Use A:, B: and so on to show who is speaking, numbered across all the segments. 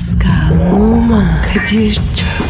A: Pascal, Oman, Kadir çok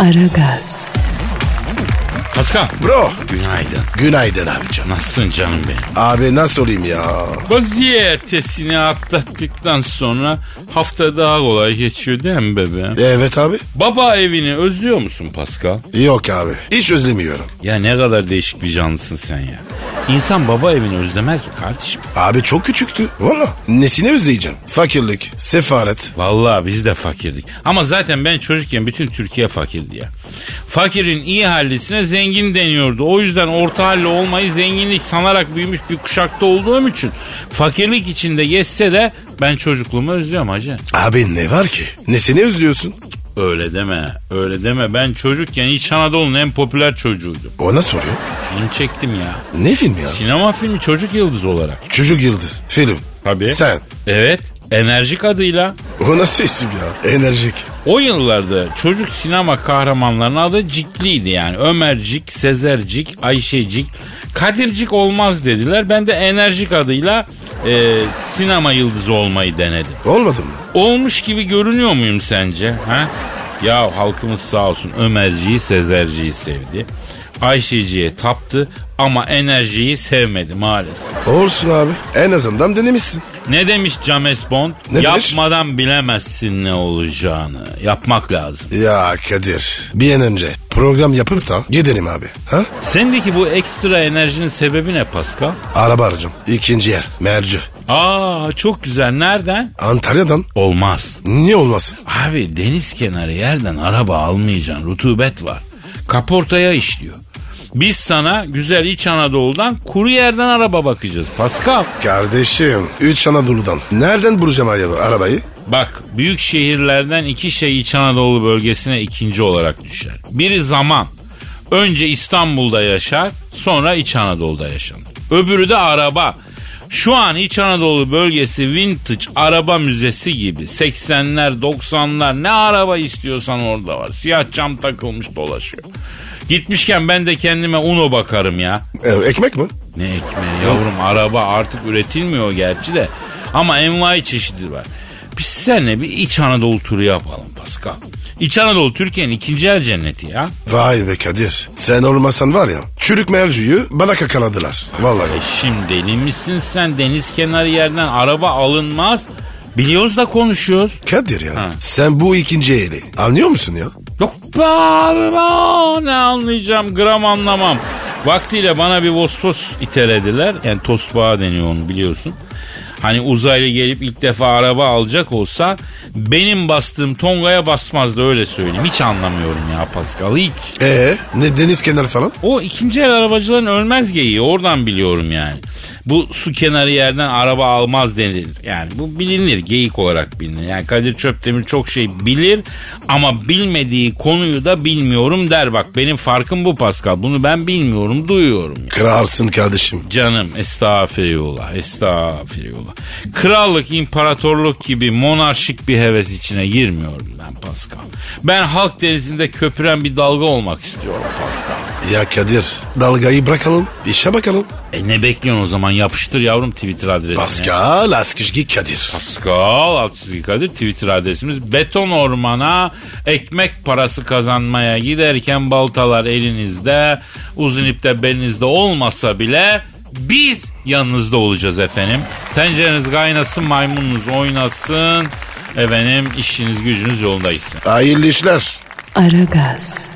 A: Aragaz,
B: Pascal.
C: Bro.
B: Günaydın.
C: Günaydın abicim.
B: Nasılsın canım benim?
C: Abi nasıl olayım ya?
B: Vaziyetesini atlattıktan sonra hafta daha kolay geçiyor değil mi bebeğim?
C: Evet abi.
B: Baba evini özlüyor musun Pascal?
C: Yok abi. Hiç özlemiyorum.
B: Ya ne kadar değişik bir canlısın sen ya. İnsan baba evini özlemez mi kardeşim?
C: Abi çok küçüktü. Valla. Nesini özleyeceğim? Fakirlik, sefaret.
B: Vallahi biz de fakirdik. Ama zaten ben çocukken bütün Türkiye fakirdi ya. Fakirin iyi hallisine zengin deniyordu. O yüzden orta halli olmayı zenginlik sanarak büyümüş bir kuşakta olduğum için fakirlik içinde geçse de ben çocukluğumu özlüyorum hacı.
C: Abi ne var ki? Nesini özlüyorsun?
B: Öyle deme, öyle deme. Ben çocukken İç Anadolu'nun en popüler çocuğuydum.
C: Ona soruyor.
B: Film çektim ya.
C: Ne film ya?
B: Sinema filmi çocuk yıldız olarak.
C: Çocuk Yıldız. Film.
B: Tabii.
C: Sen.
B: Evet, enerjik adıyla.
C: O nasıl isim ya? Enerjik.
B: O yıllarda çocuk sinema kahramanlarının adı Cikli'ydi yani. Ömercik, Sezercik, Ayşecik, Kadircik olmaz dediler. Ben de enerjik adıyla e, sinema yıldızı olmayı denedim.
C: Olmadı mı?
B: Olmuş gibi görünüyor muyum sence? Ha? Ya halkımız sağ olsun Ömerciyi, Sezerciyi sevdi. Ayşeciye taptı ama enerjiyi sevmedi maalesef.
C: Olsun abi. En azından denemişsin.
B: Ne demiş James Bond?
C: Ne demiş?
B: Yapmadan bilemezsin ne olacağını. Yapmak lazım.
C: Ya Kadir. Bir an önce program yapıp da gidelim abi. Ha?
B: Sendeki bu ekstra enerjinin sebebi ne Pascal?
C: Araba arayacağım. İkinci yer. Merci.
B: Aa çok güzel. Nereden?
C: Antalya'dan.
B: Olmaz.
C: Niye olmasın?
B: Abi deniz kenarı yerden araba almayacaksın. Rutubet var. Kaportaya işliyor. Biz sana güzel İç Anadolu'dan kuru yerden araba bakacağız Pascal.
C: Kardeşim. Üç Anadolu'dan. Nereden bulacağım araba- arabayı?
B: Bak büyük şehirlerden iki şey İç Anadolu bölgesine ikinci olarak düşer. Biri zaman. Önce İstanbul'da yaşar sonra İç Anadolu'da yaşanır. Öbürü de araba. Şu an İç Anadolu bölgesi vintage araba müzesi gibi. 80'ler 90'lar ne araba istiyorsan orada var. Siyah cam takılmış dolaşıyor. Gitmişken ben de kendime Uno bakarım ya.
C: E, ekmek mi?
B: Ne ekmeği yavrum araba artık üretilmiyor gerçi de. Ama envai çeşidi var. Biz seninle bir İç Anadolu turu yapalım Pascal. İç Anadolu Türkiye'nin ikinci el cenneti ya.
C: Vay be Kadir. Sen olmasan var ya. Çürük mercüyü bana kakaladılar. Vallahi.
B: E şimdi deli misin sen deniz kenarı yerden araba alınmaz. Biliyoruz da konuşuyoruz.
C: Kadir ya.
B: Ha.
C: Sen bu ikinci eli. Anlıyor musun ya?
B: Yok be, ne anlayacağım gram anlamam. Vaktiyle bana bir Vostos itelediler. Yani tosbağa deniyor onu biliyorsun. Hani uzaylı gelip ilk defa araba alacak olsa benim bastığım Tonga'ya basmazdı öyle söyleyeyim. Hiç anlamıyorum ya Pascal hiç.
C: Ee, ne deniz kenarı falan?
B: O ikinci el arabacıların ölmez geyiği oradan biliyorum yani. Bu su kenarı yerden araba almaz denilir. Yani bu bilinir geyik olarak bilinir. Yani Kadir Çöptemir çok şey bilir ama bilmediği konuyu da bilmiyorum der. Bak benim farkım bu Pascal. Bunu ben bilmiyorum duyuyorum. ya.
C: Kralsın kardeşim.
B: Canım estağfirullah estağfirullah. Krallık imparatorluk gibi monarşik bir heves içine girmiyorum ben Pascal. Ben halk denizinde köpüren bir dalga olmak istiyorum Pascal.
C: Ya Kadir dalgayı bırakalım. işe bakalım.
B: E ne bekliyorsun o zaman yapıştır yavrum Twitter adresine.
C: Pascal Askışgi Kadir.
B: Pascal alt çizgi Kadir Twitter adresimiz. Beton ormana ekmek parası kazanmaya giderken baltalar elinizde uzun ipte belinizde olmasa bile biz yanınızda olacağız efendim. Tencereniz kaynasın maymununuz oynasın. Efendim işiniz gücünüz yolunda gitsin.
C: Hayırlı işler.
A: Aragaz.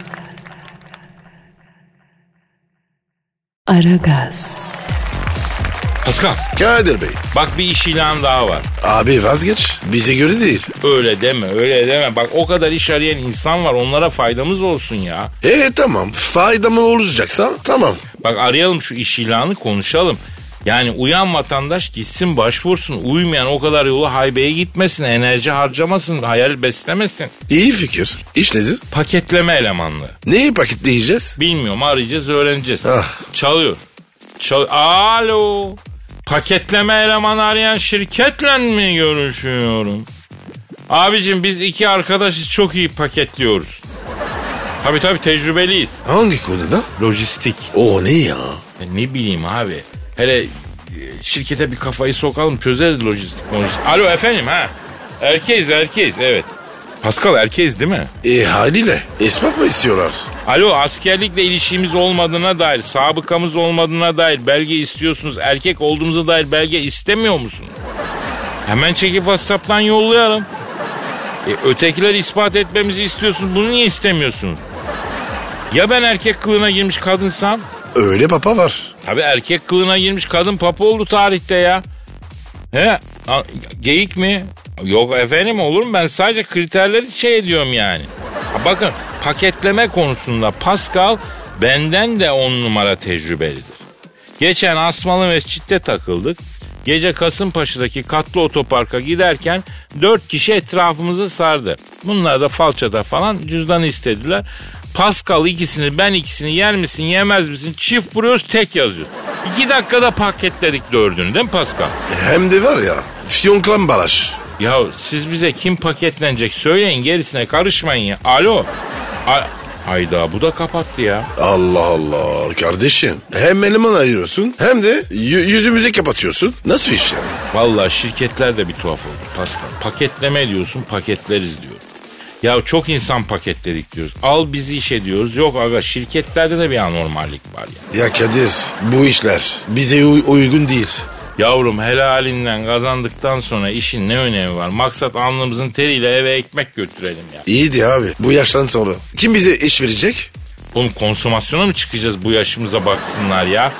A: Aragaz.
B: Pascal
C: Kadir Bey.
B: bak bir iş ilanı daha var.
C: Abi vazgeç. Bize göre değil.
B: Öyle deme öyle deme. Bak o kadar iş arayan insan var onlara faydamız olsun ya.
C: E tamam. Fayda mı olacaksa tamam.
B: Bak arayalım şu iş ilanı konuşalım. Yani uyan vatandaş gitsin başvursun. Uyumayan o kadar yolu haybeye gitmesin. Enerji harcamasın. Hayal beslemesin.
C: İyi fikir. İş nedir?
B: Paketleme elemanlığı.
C: Neyi paketleyeceğiz?
B: Bilmiyorum arayacağız öğreneceğiz.
C: Ah.
B: Çalıyor. Çal Alo. Paketleme elemanı arayan şirketle mi görüşüyorum? Abicim biz iki arkadaşız çok iyi paketliyoruz. Tabii tabii tecrübeliyiz.
C: Hangi konuda?
B: Lojistik.
C: O ne ya?
B: Ya ne bileyim abi. Hele e, şirkete bir kafayı sokalım çözeriz lojistik. lojistik. Alo efendim ha. Erkeğiz erkeğiz evet. Pascal erkeğiz değil mi?
C: E haliyle. Esnaf mı istiyorlar?
B: Alo askerlikle ilişkimiz olmadığına dair, sabıkamız olmadığına dair belge istiyorsunuz. Erkek olduğumuza dair belge istemiyor musunuz? Hemen çekip WhatsApp'tan yollayalım. E, ötekiler ispat etmemizi istiyorsunuz. Bunu niye istemiyorsunuz? Ya ben erkek kılığına girmiş kadınsam?
C: Öyle papa var.
B: Tabi erkek kılığına girmiş kadın papa oldu tarihte ya. He? Geyik mi? Yok efendim olur mu? Ben sadece kriterleri şey ediyorum yani. Ha, bakın paketleme konusunda Pascal benden de on numara tecrübelidir. Geçen Asmalı Mescid'de takıldık. Gece Kasımpaşa'daki katlı otoparka giderken dört kişi etrafımızı sardı. Bunlar da falçada falan cüzdanı istediler. Pascal ikisini ben ikisini yer misin yemez misin çift vuruyoruz tek yazıyor. İki dakikada paketledik dördünü değil mi Pascal?
C: Hem de var ya. Fiyonklan baraj.
B: Ya siz bize kim paketlenecek söyleyin gerisine karışmayın ya. Alo. A- Hayda bu da kapattı ya.
C: Allah Allah kardeşim. Hem eleman ayırıyorsun hem de yü- yüzümüzü kapatıyorsun. Nasıl iş yani?
B: Vallahi şirketler de bir tuhaf oldu Pascal. Paketleme diyorsun paketleriz diyor. Ya çok insan paketledik diyoruz. Al bizi işe diyoruz. Yok aga şirketlerde de bir anormallik var ya.
C: Ya Kadir bu işler bize uy- uygun değil.
B: Yavrum helalinden kazandıktan sonra işin ne önemi var? Maksat alnımızın teriyle eve ekmek götürelim ya.
C: İyiydi abi bu yaştan sonra. Kim bize iş verecek?
B: Oğlum konsomasyona mı çıkacağız bu yaşımıza baksınlar ya?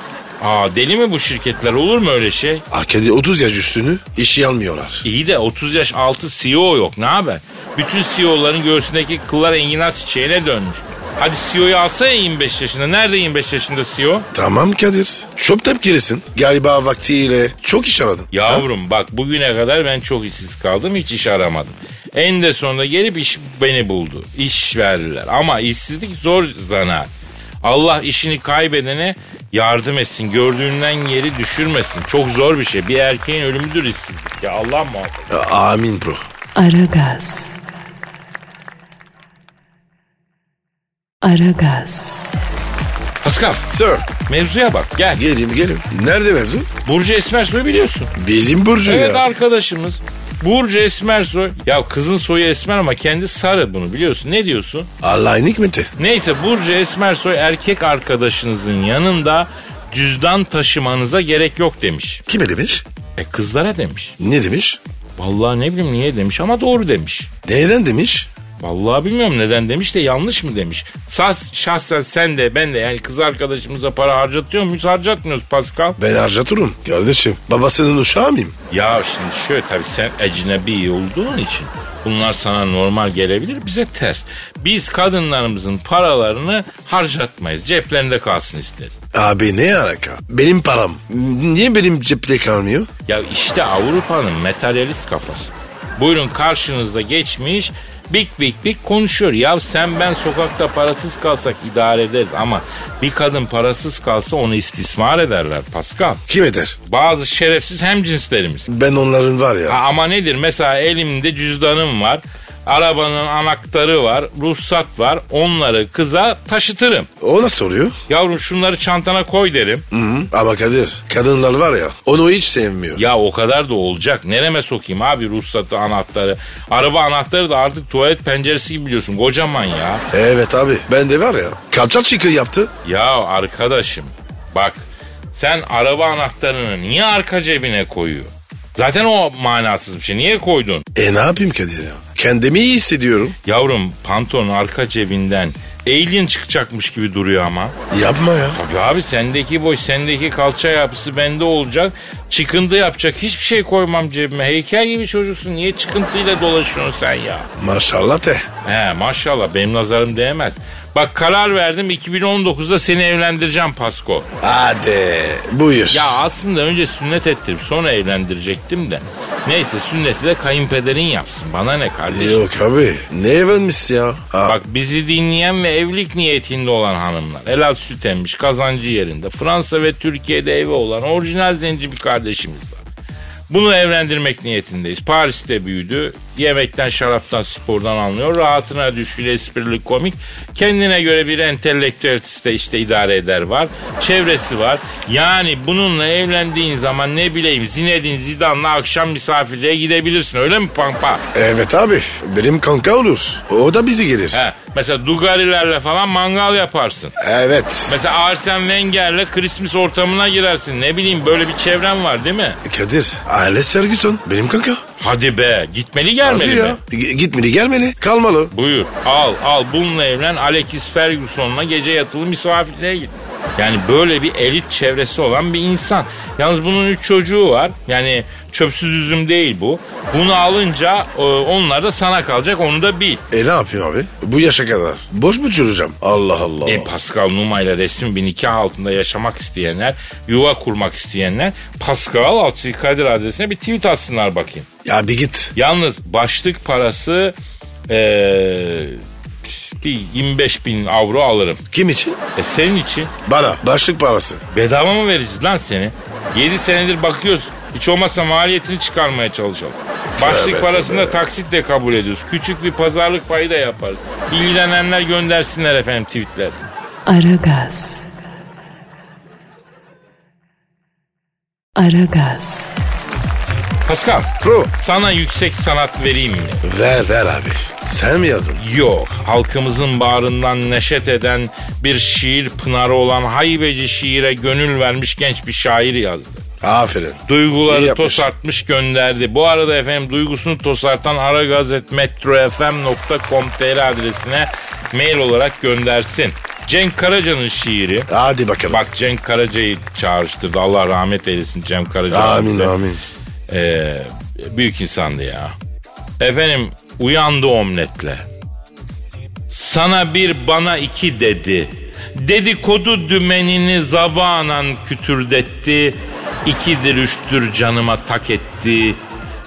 B: Aa deli mi bu şirketler olur mu öyle şey?
C: Kadir 30 yaş üstünü işi almıyorlar.
B: İyi de 30 yaş altı CEO yok ne haber? Bütün CEO'ların göğsündeki kıllar enginar çiçeğine dönmüş. Hadi CEO'yu alsa ya 25 yaşında. Nerede 25 yaşında CEO?
C: Tamam Kadir. Çok tepkilisin. Galiba vaktiyle çok iş aradın. Ha?
B: Yavrum bak bugüne kadar ben çok işsiz kaldım hiç iş aramadım. En de sonunda gelip iş beni buldu. İş verdiler ama işsizlik zor zanaat. Allah işini kaybedene yardım etsin. Gördüğünden yeri düşürmesin. Çok zor bir şey. Bir erkeğin ölümüdür işsizlik. Ya Allah muhafaza.
C: Amin bro.
A: Aragaz. Aragaz.
B: Pascal
C: Sir.
B: mevzuya bak gel.
C: Geleyim gelin. Nerede mevzu?
B: Burcu Esmersoy biliyorsun.
C: Bizim Burcu
B: Evet
C: ya.
B: arkadaşımız. Burcu Esmersoy. Ya kızın soyu Esmer ama kendi sarı bunu biliyorsun. Ne diyorsun?
C: Allah'ın hikmeti.
B: Neyse Burcu Esmersoy erkek arkadaşınızın yanında cüzdan taşımanıza gerek yok demiş.
C: Kime demiş?
B: E kızlara demiş.
C: Ne demiş?
B: Vallahi ne bileyim niye demiş ama doğru demiş.
C: Neden demiş?
B: Vallahi bilmiyorum neden demiş de yanlış mı demiş. Sas, şahsen sen de ben de yani kız arkadaşımıza para harcatıyor muyuz harcatmıyoruz Pascal.
C: Ben harcatırım kardeşim. Babasının uşağı mıyım?
B: Ya şimdi şöyle tabii sen ecnebi olduğun için bunlar sana normal gelebilir bize ters. Biz kadınlarımızın paralarını harcatmayız ceplerinde kalsın isteriz.
C: Abi ne alaka? Benim param. Niye benim cepte kalmıyor?
B: Ya işte Avrupa'nın materyalist kafası. Buyurun karşınızda geçmiş bik bik bik konuşuyor. Ya sen ben sokakta parasız kalsak idare ederiz ama bir kadın parasız kalsa onu istismar ederler Pascal.
C: Kim eder?
B: Bazı şerefsiz hemcinslerimiz.
C: Ben onların var ya.
B: Ha, ama nedir? Mesela elimde cüzdanım var. Arabanın anahtarı var, ruhsat var. Onları kıza taşıtırım.
C: O nasıl oluyor?
B: Yavrum şunları çantana koy derim.
C: Hı hı. Ama Kadir kadınlar var ya onu hiç sevmiyor.
B: Ya o kadar da olacak. Nereme sokayım abi ruhsatı, anahtarı. Araba anahtarı da artık tuvalet penceresi gibi biliyorsun. Kocaman ya.
C: Evet abi ben de var ya kapçal çıkı yaptı.
B: Ya arkadaşım bak sen araba anahtarını niye arka cebine koyuyor? Zaten o manasız bir şey. Niye koydun?
C: E ne yapayım Kadir ya? Kendimi iyi hissediyorum.
B: Yavrum pantolonun arka cebinden alien çıkacakmış gibi duruyor ama.
C: Yapma ya.
B: Tabii abi sendeki boş, sendeki kalça yapısı bende olacak. Çıkıntı yapacak hiçbir şey koymam cebime. Heykel gibi çocuksun. Niye çıkıntıyla dolaşıyorsun sen ya?
C: Maşallah de.
B: He maşallah benim nazarım değmez. Bak karar verdim 2019'da seni evlendireceğim Pasko.
C: Hadi buyur.
B: Ya aslında önce sünnet ettirip sonra evlendirecektim de. Neyse sünneti de kayınpederin yapsın. Bana ne kardeşim?
C: Yok abi ne evlenmiş ya? Ha,
B: Bak bizi dinleyen ve evlilik niyetinde olan hanımlar. Helal süt emmiş, kazancı yerinde. Fransa ve Türkiye'de evi olan orijinal zenci bir kardeşimiz var. Bunu evlendirmek niyetindeyiz. Paris'te büyüdü. Yemekten, şaraptan, spordan anlıyor. Rahatına düşkün, esprili, komik. Kendine göre bir entelektüeliste işte idare eder var. Çevresi var. Yani bununla evlendiğin zaman ne bileyim Zinedine Zidane'la akşam misafirliğe gidebilirsin. Öyle mi Pampa?
C: Evet abi benim kanka olur. O da bizi gelir.
B: He. Mesela Dugarilerle falan mangal yaparsın.
C: Evet.
B: Mesela Arsene Wenger'le Christmas ortamına girersin. Ne bileyim böyle bir çevren var değil mi?
C: Kadir Alex Ferguson benim kanka.
B: Hadi be gitmeli
C: Abi
B: gelmeli
C: ya.
B: be.
C: G- Gitmeli gelmeli kalmalı.
B: Buyur al al bununla evlen Alex Ferguson'la gece yatılı misafirliğe git. Yani böyle bir elit çevresi olan bir insan. Yalnız bunun üç çocuğu var. Yani çöpsüz üzüm değil bu. Bunu alınca e, onlar da sana kalacak onu da bil.
C: E ne yapayım abi? Bu yaşa kadar. Boş mu çürüyeceğim? Allah Allah.
B: E Pascal Numa ile resmi bir nikah altında yaşamak isteyenler, yuva kurmak isteyenler Pascal Alçı Kadir adresine bir tweet atsınlar bakayım.
C: ya bir git.
B: Yalnız başlık parası eee, bir 25 bin avro alırım.
C: Kim için?
B: E senin için
C: Bana. Başlık parası.
B: bedava mı vereceğiz lan seni? 7 senedir bakıyoruz. Hiç olmazsa maliyetini çıkarmaya çalışalım. Başlık
C: Tövbe,
B: parasını da
C: tövbe.
B: taksit de kabul ediyoruz. Küçük bir pazarlık payı da yaparız. İlgilenenler göndersinler efendim tweetler.
A: Aragaz. Aragaz.
B: Pascal
C: Pro.
B: sana yüksek sanat vereyim mi?
C: Ver ver abi. Sen mi yazdın?
B: Yok. Halkımızın bağrından neşet eden bir şiir pınarı olan haybeci şiire gönül vermiş genç bir şair yazdı.
C: Aferin.
B: Duyguları tosartmış gönderdi. Bu arada efendim duygusunu tosartan aragazetmetrofm.com.tr adresine mail olarak göndersin. Cenk Karaca'nın şiiri.
C: Hadi bakalım.
B: Bak Cenk Karaca'yı çağrıştırdı. Allah rahmet eylesin Cem Karaca.
C: Amin
B: abimize.
C: amin.
B: Ee, büyük insandı ya. Efendim uyandı omletle. Sana bir bana iki dedi. Dedikodu dümenini zabanan kütürdetti. İkidir üçtür canıma tak etti.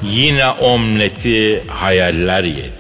B: Yine omleti hayaller yedi.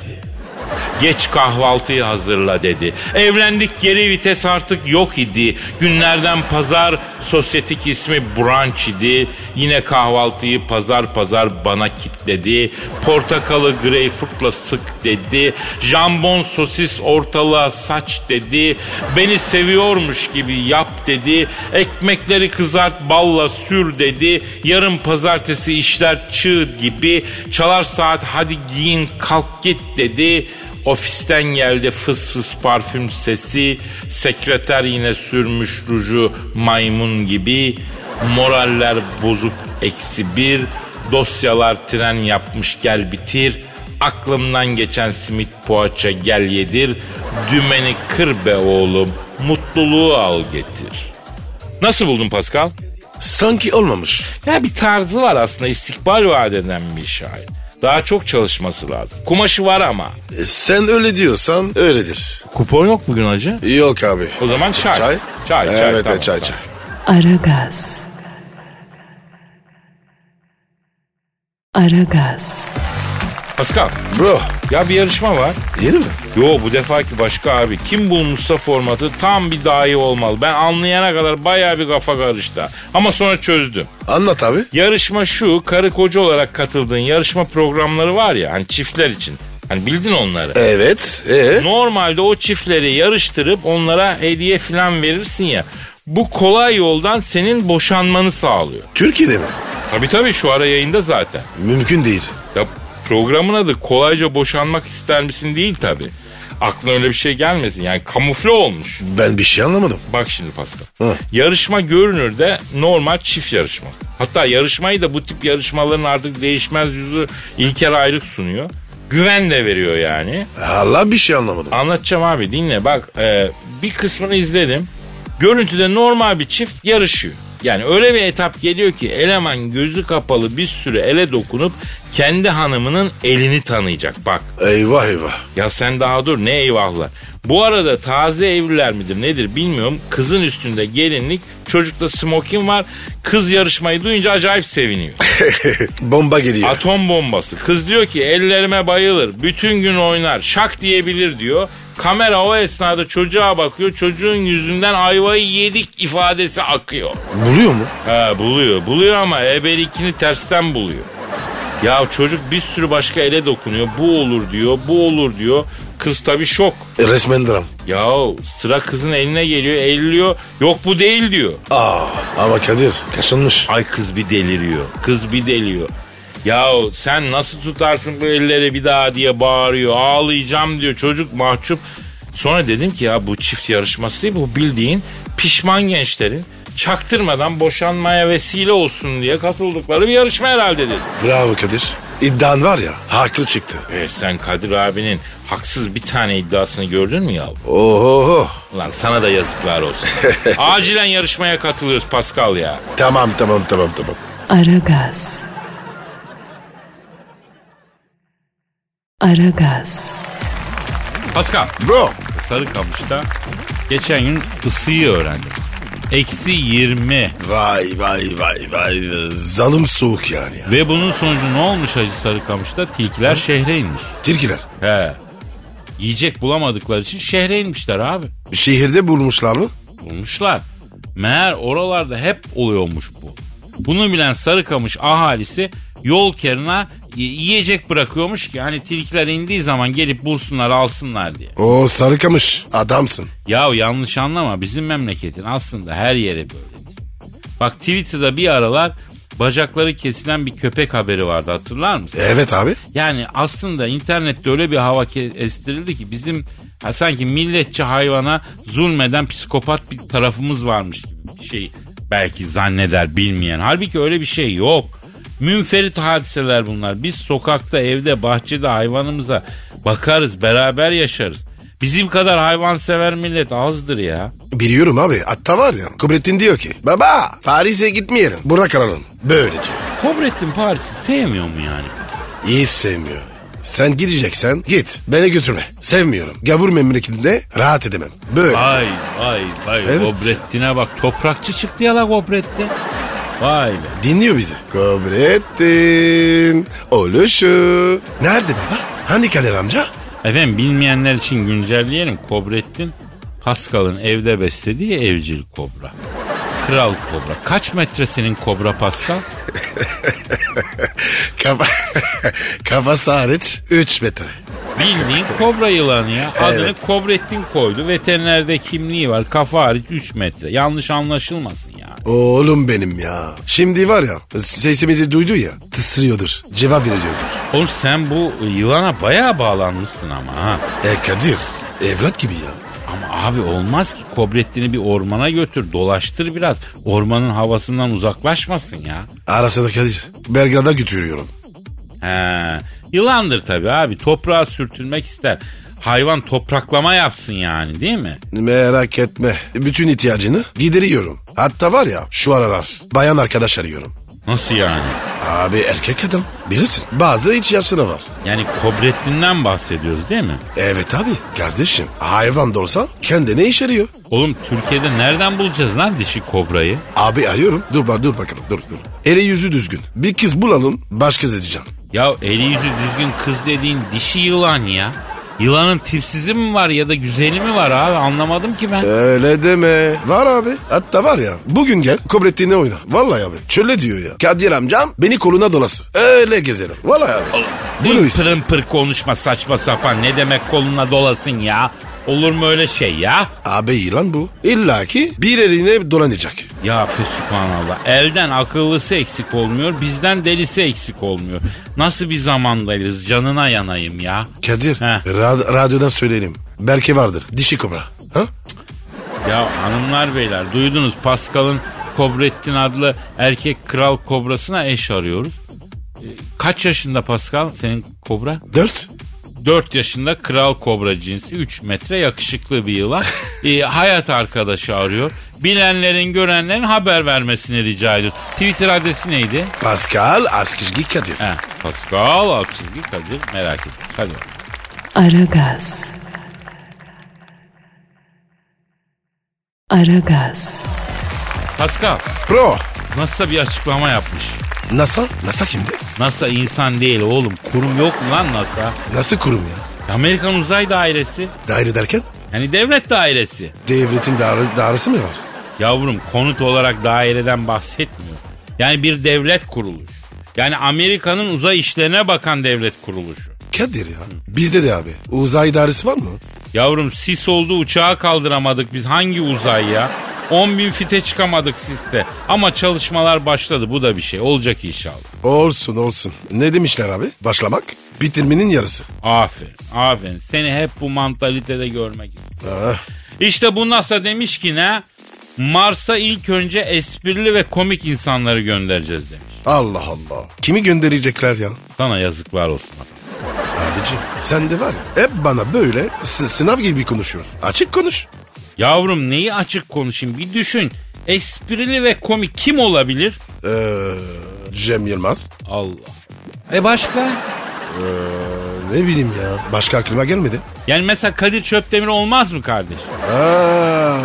B: Geç kahvaltıyı hazırla dedi. Evlendik geri vites artık yok idi. Günlerden pazar sosyetik ismi brunch idi. Yine kahvaltıyı pazar pazar bana kitledi. Portakalı greyfurtla sık dedi. Jambon sosis ortalığa saç dedi. Beni seviyormuş gibi yap dedi. Ekmekleri kızart balla sür dedi. Yarın pazartesi işler çığ gibi. Çalar saat hadi giyin kalk git dedi. Ofisten geldi fıs fıs parfüm sesi. Sekreter yine sürmüş ruju maymun gibi. Moraller bozuk eksi bir. Dosyalar tren yapmış gel bitir. Aklımdan geçen simit poğaça gel yedir. Dümeni kır be oğlum. Mutluluğu al getir. Nasıl buldun Pascal?
C: Sanki olmamış.
B: Ya bir tarzı var aslında istikbal vaat eden bir şair. Daha çok çalışması lazım. Kumaşı var ama.
C: E, sen öyle diyorsan öyledir.
B: Kupon yok bugün hacı.
C: Yok abi.
B: O zaman çay.
C: Çay?
B: Çay, çay,
C: Evet
B: tamam,
C: çay çay.
A: Aragaz. Aragaz.
B: Pascal
C: Bro
B: ya bir yarışma var.
C: yeni mi?
B: Yo bu defaki başka abi. Kim bulmuşsa formatı tam bir dahi olmalı. Ben anlayana kadar bayağı bir kafa karıştı. Ama sonra çözdüm.
C: Anlat abi.
B: Yarışma şu karı koca olarak katıldığın yarışma programları var ya hani çiftler için. Hani bildin onları.
C: Evet. Ee?
B: Normalde o çiftleri yarıştırıp onlara hediye falan verirsin ya. Bu kolay yoldan senin boşanmanı sağlıyor.
C: Türkiye'de mi?
B: Tabii tabii şu ara yayında zaten.
C: Mümkün değil.
B: Ya programın adı kolayca boşanmak ister misin değil tabii. Aklına öyle bir şey gelmesin. Yani kamufle olmuş.
C: Ben bir şey anlamadım.
B: Bak şimdi Pascal.
C: Hı.
B: Yarışma görünürde normal çift yarışması. Hatta yarışmayı da bu tip yarışmaların artık değişmez yüzü İlker Ayrık sunuyor. Güven de veriyor yani.
C: Allah bir şey anlamadım.
B: Anlatacağım abi dinle bak e, bir kısmını izledim. Görüntüde normal bir çift yarışıyor. Yani öyle bir etap geliyor ki eleman gözü kapalı bir süre ele dokunup Kendi hanımının elini tanıyacak bak.
C: Eyvah eyvah.
B: Ya sen daha dur ne eyvahlar. Bu arada taze evliler midir nedir bilmiyorum. Kızın üstünde gelinlik çocukta smokin var. Kız yarışmayı duyunca acayip seviniyor.
C: Bomba geliyor.
B: Atom bombası. Kız diyor ki ellerime bayılır. Bütün gün oynar. Şak diyebilir diyor. Kamera o esnada çocuğa bakıyor. Çocuğun yüzünden ayvayı yedik ifadesi akıyor.
C: Buluyor mu?
B: He buluyor. Buluyor ama ebelikini tersten buluyor. Ya çocuk bir sürü başka ele dokunuyor. Bu olur diyor. Bu olur diyor. Kız tabii şok.
C: E, resmen dram.
B: Ya sıra kızın eline geliyor. Elliyor. Yok bu değil diyor.
C: Aa, ama Kadir kaşınmış.
B: Ay kız bir deliriyor. Kız bir deliyor. Yahu sen nasıl tutarsın bu elleri bir daha diye bağırıyor. Ağlayacağım diyor çocuk mahcup. Sonra dedim ki ya bu çift yarışması değil bu bildiğin pişman gençlerin çaktırmadan boşanmaya vesile olsun diye katıldıkları bir yarışma herhalde dedim.
C: Bravo Kadir. İddian var ya haklı çıktı.
B: E, sen Kadir abinin haksız bir tane iddiasını gördün mü ya?
C: Oho.
B: Ulan sana da yazıklar olsun. Acilen yarışmaya katılıyoruz Pascal ya.
C: Tamam tamam tamam tamam.
A: Aragaz. Aragaz.
B: Pascal
C: Bro.
B: Sarıkamış'ta geçen gün ısıyı öğrendim. Eksi 20.
C: Vay vay vay vay. Zalim soğuk yani. ya.
B: Ve bunun sonucu ne olmuş Hacı Sarıkamış'ta? Tilkiler şehre inmiş.
C: Tilkiler.
B: He. Yiyecek bulamadıkları için şehre inmişler abi.
C: Şehirde bulmuşlar mı?
B: Bulmuşlar. Meğer oralarda hep oluyormuş bu. Bunu bilen Sarıkamış ahalisi yol kenarına yiyecek bırakıyormuş ki hani tilkiler indiği zaman gelip bulsunlar alsınlar diye.
C: O sarıkamış. Adamsın.
B: Ya yanlış anlama bizim memleketin aslında her yere böyle. Bak Twitter'da bir aralar bacakları kesilen bir köpek haberi vardı hatırlar mısın?
C: Evet abi.
B: Yani aslında internette öyle bir hava estirildi ki bizim ha, sanki milletçe hayvana zulmeden psikopat bir tarafımız varmış gibi bir şey belki zanneder bilmeyen. Halbuki öyle bir şey yok. Münferit hadiseler bunlar. Biz sokakta, evde, bahçede hayvanımıza bakarız, beraber yaşarız. Bizim kadar hayvansever millet azdır ya.
C: Biliyorum abi. Hatta var ya. Kubrettin diyor ki. Baba Paris'e gitmeyelim. Burak alalım. Böyle diyor.
B: Kobrettin Paris'i sevmiyor mu yani?
C: Hiç sevmiyor. Sen gideceksen git. Beni götürme. Sevmiyorum. Gavur memleketinde rahat edemem. Böyle.
B: Vay vay vay
C: Evet.
B: Kobrettin'e bak toprakçı çıktı ya la Kobrettin. Vay be.
C: Dinliyor bizi. Kobrettin. Oluşu. Nerede baba? Hani Kadir amca?
B: Efendim bilmeyenler için güncelleyelim. Kobrettin Pascal'ın evde beslediği evcil kobra. Kral kobra. Kaç metresinin kobra Pascal?
C: Kafa, kafası hariç 3 metre.
B: Bildiğin kobra yılanı ya. Adını
C: Evet.
B: Kobrettin koydu. Veterinerde kimliği var. Kafa hariç 3 metre. Yanlış anlaşılmasın yani.
C: Oğlum benim ya. Şimdi var ya sesimizi duydu ya tıslıyordur. Cevap veriyordur.
B: Oğlum sen bu yılana bayağı bağlanmışsın ama ha.
C: E Kadir evlat gibi ya.
B: Ama abi olmaz ki Kobrettin'i bir ormana götür dolaştır biraz. Ormanın havasından uzaklaşmasın ya.
C: Arasında Kadir. Belgrad'a götürüyorum.
B: He, yılandır tabii abi toprağa sürtülmek ister. Hayvan topraklama yapsın yani değil mi?
C: Merak etme. Bütün ihtiyacını gideriyorum. Hatta var ya şu aralar bayan arkadaş arıyorum.
B: Nasıl yani?
C: Abi erkek adam bilirsin. Bazı ihtiyaçları var.
B: Yani Kobrettin'den bahsediyoruz değil mi?
C: Evet abi kardeşim hayvan da olsa kendine iş arıyor.
B: Oğlum Türkiye'de nereden bulacağız lan dişi kobrayı?
C: Abi arıyorum. Dur bak dur bakalım dur dur. Eli yüzü düzgün. Bir kız bulalım baş kız edeceğim.
B: Ya eli yüzü düzgün kız dediğin dişi yılan ya. Yılanın tipsizi mi var ya da güzeli mi var abi anlamadım ki ben.
C: Öyle deme. Var abi. Hatta var ya bugün gel Kobrettin'le oyna. Vallahi abi. Şöyle diyor ya. Kadir amcam beni koluna dolası. Öyle gezelim. Vallahi abi. Bunu
B: pırın pır konuşma saçma sapan ne demek koluna dolasın ya. Olur mu öyle şey ya?
C: Abi yılan bu. İlla ki bir eline dolanacak.
B: Ya fesubhanallah elden akıllısı eksik olmuyor bizden delisi eksik olmuyor. Nasıl bir zamandayız canına yanayım ya.
C: Kadir rad- radyodan söyleyelim. Belki vardır. Dişi kobra. Ha?
B: Ya hanımlar beyler duydunuz Pascal'ın Kobrettin adlı erkek kral kobrasına eş arıyoruz. Ee, Kaç yaşında Pascal senin kobra?
C: Dört.
B: 4 yaşında kral kobra cinsi 3 metre yakışıklı bir yılan. Ee, hayat arkadaşı arıyor. Bilenlerin görenlerin haber vermesini rica ediyor. Twitter adresi neydi?
C: Pascal Askizgi Kadir.
B: He. Pascal alt çizgi Kadir merak etme. Hadi.
A: Aragaz. Aragaz.
B: Pascal
C: Bro.
B: NASA bir açıklama yapmış.
C: NASA? NASA kimdi?
B: NASA insan değil oğlum. Kurum yok mu lan NASA?
C: Nasıl kurum ya?
B: Amerikan Uzay Dairesi.
C: Daire derken?
B: Yani devlet dairesi.
C: Devletin daire, dairesi mi var?
B: Yavrum konut olarak daireden bahsetmiyor. Yani bir devlet kuruluş. Yani Amerika'nın uzay işlerine bakan devlet kuruluşu.
C: Kadir ya. Bizde de abi. Uzay dairesi var mı?
B: Yavrum sis oldu uçağı kaldıramadık biz. Hangi uzay ya? 10 bin fite çıkamadık siste. Ama çalışmalar başladı. Bu da bir şey. Olacak inşallah.
C: Olsun olsun. Ne demişler abi? Başlamak bitirmenin yarısı.
B: Aferin. Aferin. Seni hep bu mantalitede görmek istiyorum.
C: Ah,
B: İşte bu NASA demiş ki ne? Mars'a ilk önce esprili ve komik insanları göndereceğiz demiş.
C: Allah Allah. Kimi gönderecekler ya?
B: Sana yazıklar olsun.
C: Abicim sen de var ya hep bana böyle s- sınav gibi konuşuyorsun. Açık konuş.
B: Yavrum neyi açık konuşayım bir düşün. Esprili ve komik kim olabilir?
C: Ee, Cem Yılmaz.
B: Allah. E başka?
C: Ee, ne bileyim ya. Başka aklıma gelmedi.
B: Yani mesela Kadir Çöptemir olmaz mı kardeş?
C: Aa,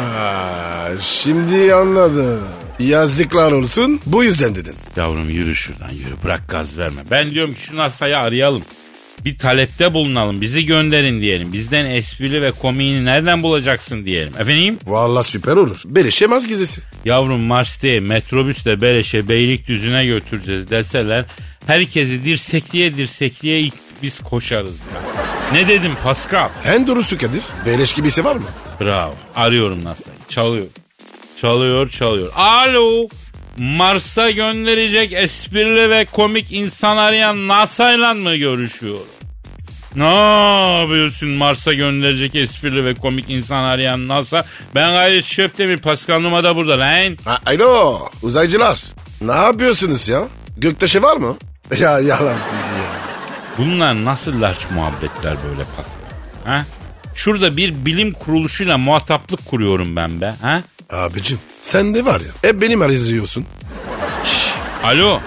C: şimdi anladım. Yazıklar olsun bu yüzden dedin.
B: Yavrum yürü şuradan yürü bırak gaz verme. Ben diyorum ki şu NASA'yı arayalım. Bir talepte bulunalım bizi gönderin diyelim. Bizden esprili ve komiğini nereden bulacaksın diyelim. Efendim?
C: Vallahi süper olur. Beleşemez gizesi.
B: Yavrum Mars değil metrobüsle Beleş'e Beylikdüzü'ne götüreceğiz deseler herkesi dirsekliye dirsekliye ilk biz koşarız. ya. Ne dedim Pascal?
C: En doğrusu Kadir. Beleş gibisi var mı?
B: Bravo. Arıyorum NASA'yı. Çalıyor. Çalıyor çalıyor. Alo. Mars'a gönderecek esprili ve komik insan arayan NASA'yla mı görüşüyorum? Ne yapıyorsun Mars'a gönderecek esprili ve komik insan arayan NASA? Ben gayet Şöptemir Pascal Numa da burada lan.
C: Alo uzaycılar. Ne yapıyorsunuz ya? Göktaşı var mı? Ya yalan sizi ya.
B: Bunlar nasıl larç muhabbetler böyle Pascal? Ha? Şurada bir bilim kuruluşuyla muhataplık kuruyorum ben be. Ha?
C: Abicim sen de var ya hep benim arızıyorsun.
B: Alo.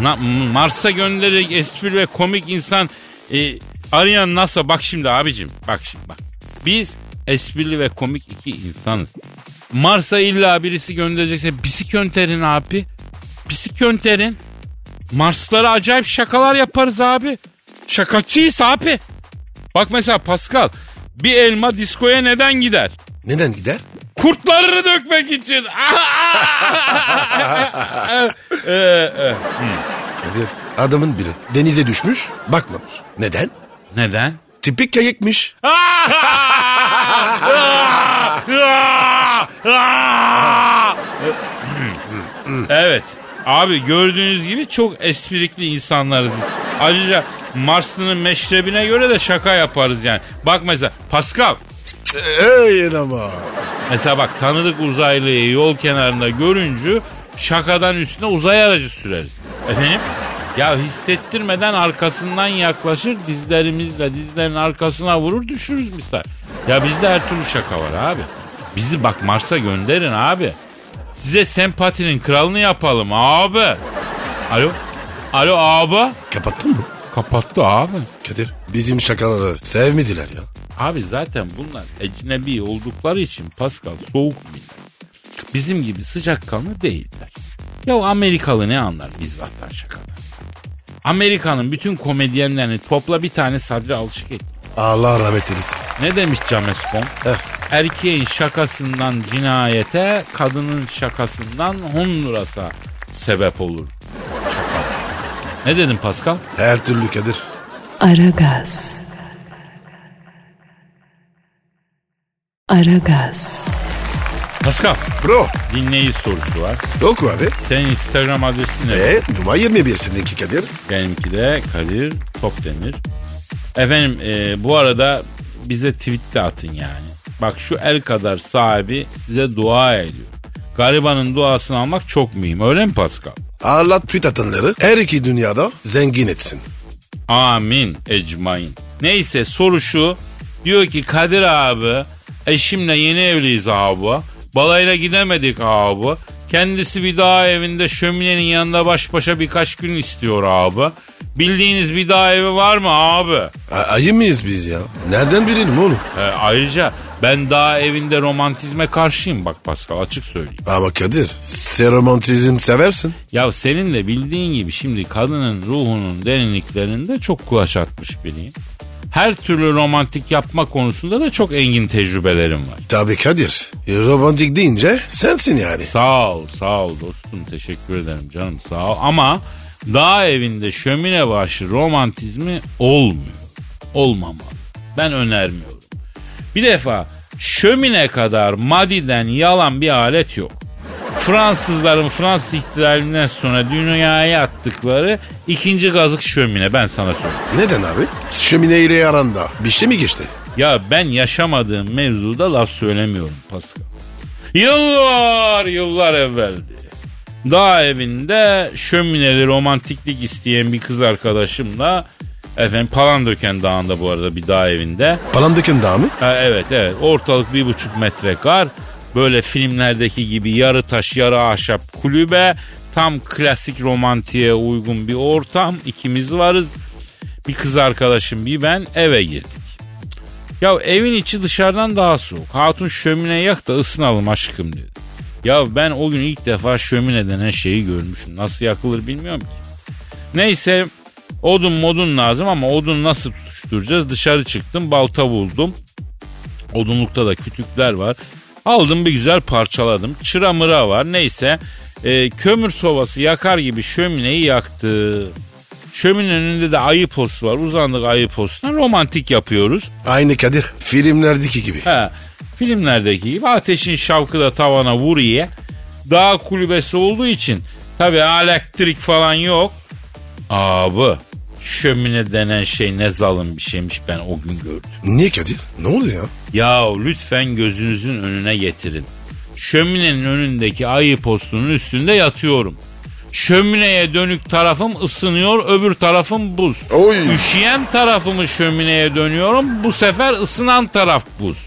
B: Na- Mars'a gönderecek esprili ve komik insan e, arayan NASA. Bak şimdi abicim. Bak şimdi bak. Biz esprili ve komik iki insanız. Mars'a illa birisi gönderecekse bisik gönderin abi. Bisik gönderin. Marslara acayip şakalar yaparız abi. Şakacıyız abi. Bak mesela Pascal. Bir elma diskoya neden gider?
C: Neden gider?
B: Kurtlarını dökmek için. Ee, e,
C: Kadir adamın biri denize düşmüş bakmamış. Neden?
B: Neden?
C: Tipik kayıkmış.
B: evet. Abi gördüğünüz gibi çok esprikli insanlarız. Ayrıca Marslı'nın meşrebine göre de şaka yaparız yani. Bak mesela Pascal.
C: Ey ama.
B: Mesela bak tanıdık uzaylıyı yol kenarında görünce şakadan üstüne uzay aracı süreriz. Efendim? Ya hissettirmeden arkasından yaklaşır dizlerimizle dizlerin arkasına vurur düşürürüz misal. Ya bizde her türlü şaka var abi. Bizi bak Mars'a gönderin abi. Size sempatinin kralını yapalım abi. Alo? Alo abi?
C: Kapattın mı?
B: Kapattı abi.
C: Kadir bizim şakaları sevmediler ya.
B: Abi zaten bunlar ecnebi oldukları için Pascal soğuk millet. Bizim gibi sıcakkanlı değiller. Ya Amerikalı ne anlar bizzattan şakadan? Amerika'nın bütün komedyenlerini topla bir tane Sadri Alışık et.
C: Allah rahmet eylesin.
B: Ne demiş James Bond?
C: Heh.
B: Erkeğin şakasından cinayete, kadının şakasından Honduras'a sebep olur. Şaka. Ne dedin Pascal?
C: Her türlü Kadir.
A: Aragaz. Aragaz.
B: Pascal,
C: Bro
B: dinleyici sorusu var.
C: oku abi.
B: Senin Instagram adresin ne?
C: E, numara 21 seninki Kadir.
B: Benimki de Kadir Topdemir. Efendim e, bu arada bize tweet de atın yani. Bak şu el kadar sahibi size dua ediyor. Garibanın duasını almak çok mühim. Öyle mi Pascal?
C: Allah tweet atanları her iki dünyada zengin etsin.
B: Amin ecmain. Neyse soru şu. Diyor ki Kadir abi eşimle yeni evliyiz abi. Balayla gidemedik abi. Kendisi bir dağ evinde şöminenin yanında baş başa birkaç gün istiyor abi. Bildiğiniz bir daha evi var mı abi?
C: A- ayı mıyız biz ya? Nereden bilelim oğlum?
B: E, ayrıca ben daha evinde romantizme karşıyım bak Pascal açık söyleyeyim.
C: Ama Kadir sen romantizm seversin.
B: Ya senin de bildiğin gibi şimdi kadının ruhunun derinliklerinde çok kulaç atmış biriyim. Her türlü romantik yapma konusunda da çok engin tecrübelerim var.
C: Tabii Kadir. E, romantik deyince sensin yani.
B: Sağ ol, sağ ol dostum. Teşekkür ederim canım sağ ol. Ama dağ evinde şömine başı romantizmi olmuyor. Olmamalı. Ben önermiyorum. Bir defa şömine kadar madiden yalan bir alet yok. Fransızların Fransız ihtilalinden sonra dünyaya attıkları ikinci gazık şömine ben sana söyleyeyim.
C: Neden abi? Şömine ile aranda bir şey mi geçti?
B: Ya ben yaşamadığım mevzuda laf söylemiyorum Pascal. Yıllar yıllar evveldi. Dağ evinde şömineli romantiklik isteyen bir kız arkadaşımla efendim Palandöken Dağı'nda bu arada bir dağ evinde.
C: Palandöken dağı mı?
B: Ha, evet evet ortalık bir buçuk metre kar. Böyle filmlerdeki gibi yarı taş yarı ahşap kulübe. Tam klasik romantiğe uygun bir ortam. İkimiz varız. Bir kız arkadaşım bir ben eve girdik. Ya evin içi dışarıdan daha soğuk. Hatun şömine yak da ısınalım aşkım dedi. Ya ben o gün ilk defa şömine denen şeyi görmüşüm. Nasıl yakılır bilmiyorum ki. Neyse odun modun lazım ama odun nasıl tutuşturacağız? Dışarı çıktım balta buldum. Odunlukta da kütükler var. Aldım bir güzel parçaladım. Çıra mıra var neyse. e, kömür sobası yakar gibi şömineyi yaktı. Şöminenin önünde de ayı postu var. Uzandık ayı postuna romantik yapıyoruz.
C: Aynı Kadir. Filmlerdeki gibi.
B: He, filmlerdeki gibi ateşin şavkı da tavana vuruyor. Dağ kulübesi olduğu için tabi elektrik falan yok. Abi şömine denen şey ne zalim bir şeymiş ben o gün gördüm.
C: Niye Kadir? Ne oldu ya?
B: Ya lütfen gözünüzün önüne getirin. Şöminenin önündeki ayı postunun üstünde yatıyorum. Şömineye dönük tarafım ısınıyor, öbür tarafım buz.
C: Oy.
B: Üşüyen tarafımı şömineye dönüyorum, bu sefer ısınan taraf buz.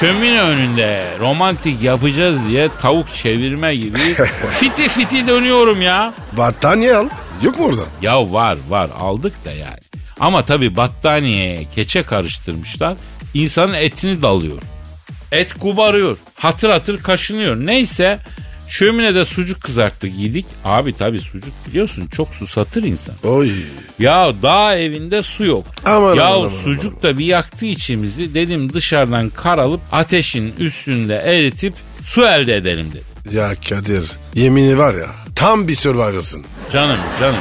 B: Şömine önünde romantik yapacağız diye tavuk çevirme gibi fiti fiti dönüyorum ya.
C: Battaniye al. Yok mu orada?
B: Ya var var aldık da yani. Ama tabi battaniyeye keçe karıştırmışlar. İnsanın etini dalıyor. Et kubarıyor. Hatır hatır kaşınıyor. Neyse şöminede sucuk kızarttık yedik. Abi tabi sucuk biliyorsun çok susatır insan.
C: Oy.
B: Ya dağ evinde su yok.
C: Aman,
B: ya
C: aman, aman,
B: sucuk da bir yaktı içimizi. Dedim dışarıdan kar alıp ateşin üstünde eritip su elde edelim dedim.
C: Ya Kadir. Yemini var ya. Tam bir survivor'sın.
B: Canım canım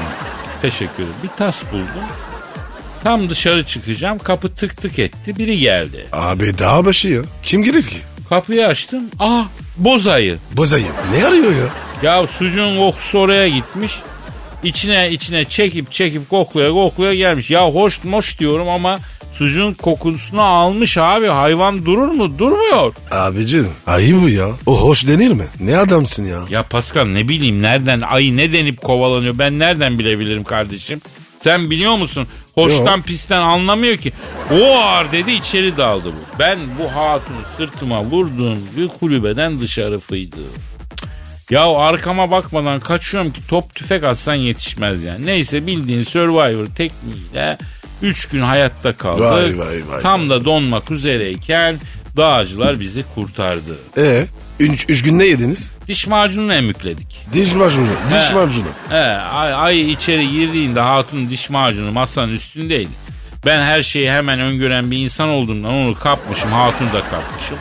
B: teşekkür ederim. Bir tas buldum. Tam dışarı çıkacağım kapı tık tık etti biri geldi.
C: Abi dağ başı ya. Kim girer ki?
B: Kapıyı açtım ah bozayı.
C: Bozayı. Ne arıyor ya?
B: Ya sucuğun kokusu oraya gitmiş. İçine içine çekip çekip koklaya koklaya gelmiş. Ya hoş moş diyorum ama sucuğun kokusunu almış abi. Hayvan durur mu? Durmuyor.
C: Abicim ayı bu ya. O hoş denir mi? Ne adamsın ya?
B: Ya Pascal ne bileyim nereden ayı ne denip kovalanıyor ben nereden bilebilirim kardeşim? Sen biliyor musun? Hoştan
C: Yok.
B: pisten anlamıyor ki. O ağır dedi içeri daldı bu. Ben bu hatunu sırtıma vurduğum bir kulübeden dışarı fıydım. Ya arkama bakmadan kaçıyorum ki top tüfek atsan yetişmez yani. Neyse bildiğin Survivor tekniğiyle 3 gün hayatta kaldık.
C: Vay, vay, vay,
B: Tam da donmak üzereyken dağcılar bizi kurtardı.
C: E üç, üç gün ne yediniz?
B: Diş macununu emükledik.
C: Diş macunu. Diş
B: He.
C: macunu.
B: He, ay, ay içeri girdiğinde hatun diş macunu masanın üstündeydi. Ben her şeyi hemen öngören bir insan olduğumdan onu kapmışım, hatun da kapmışım.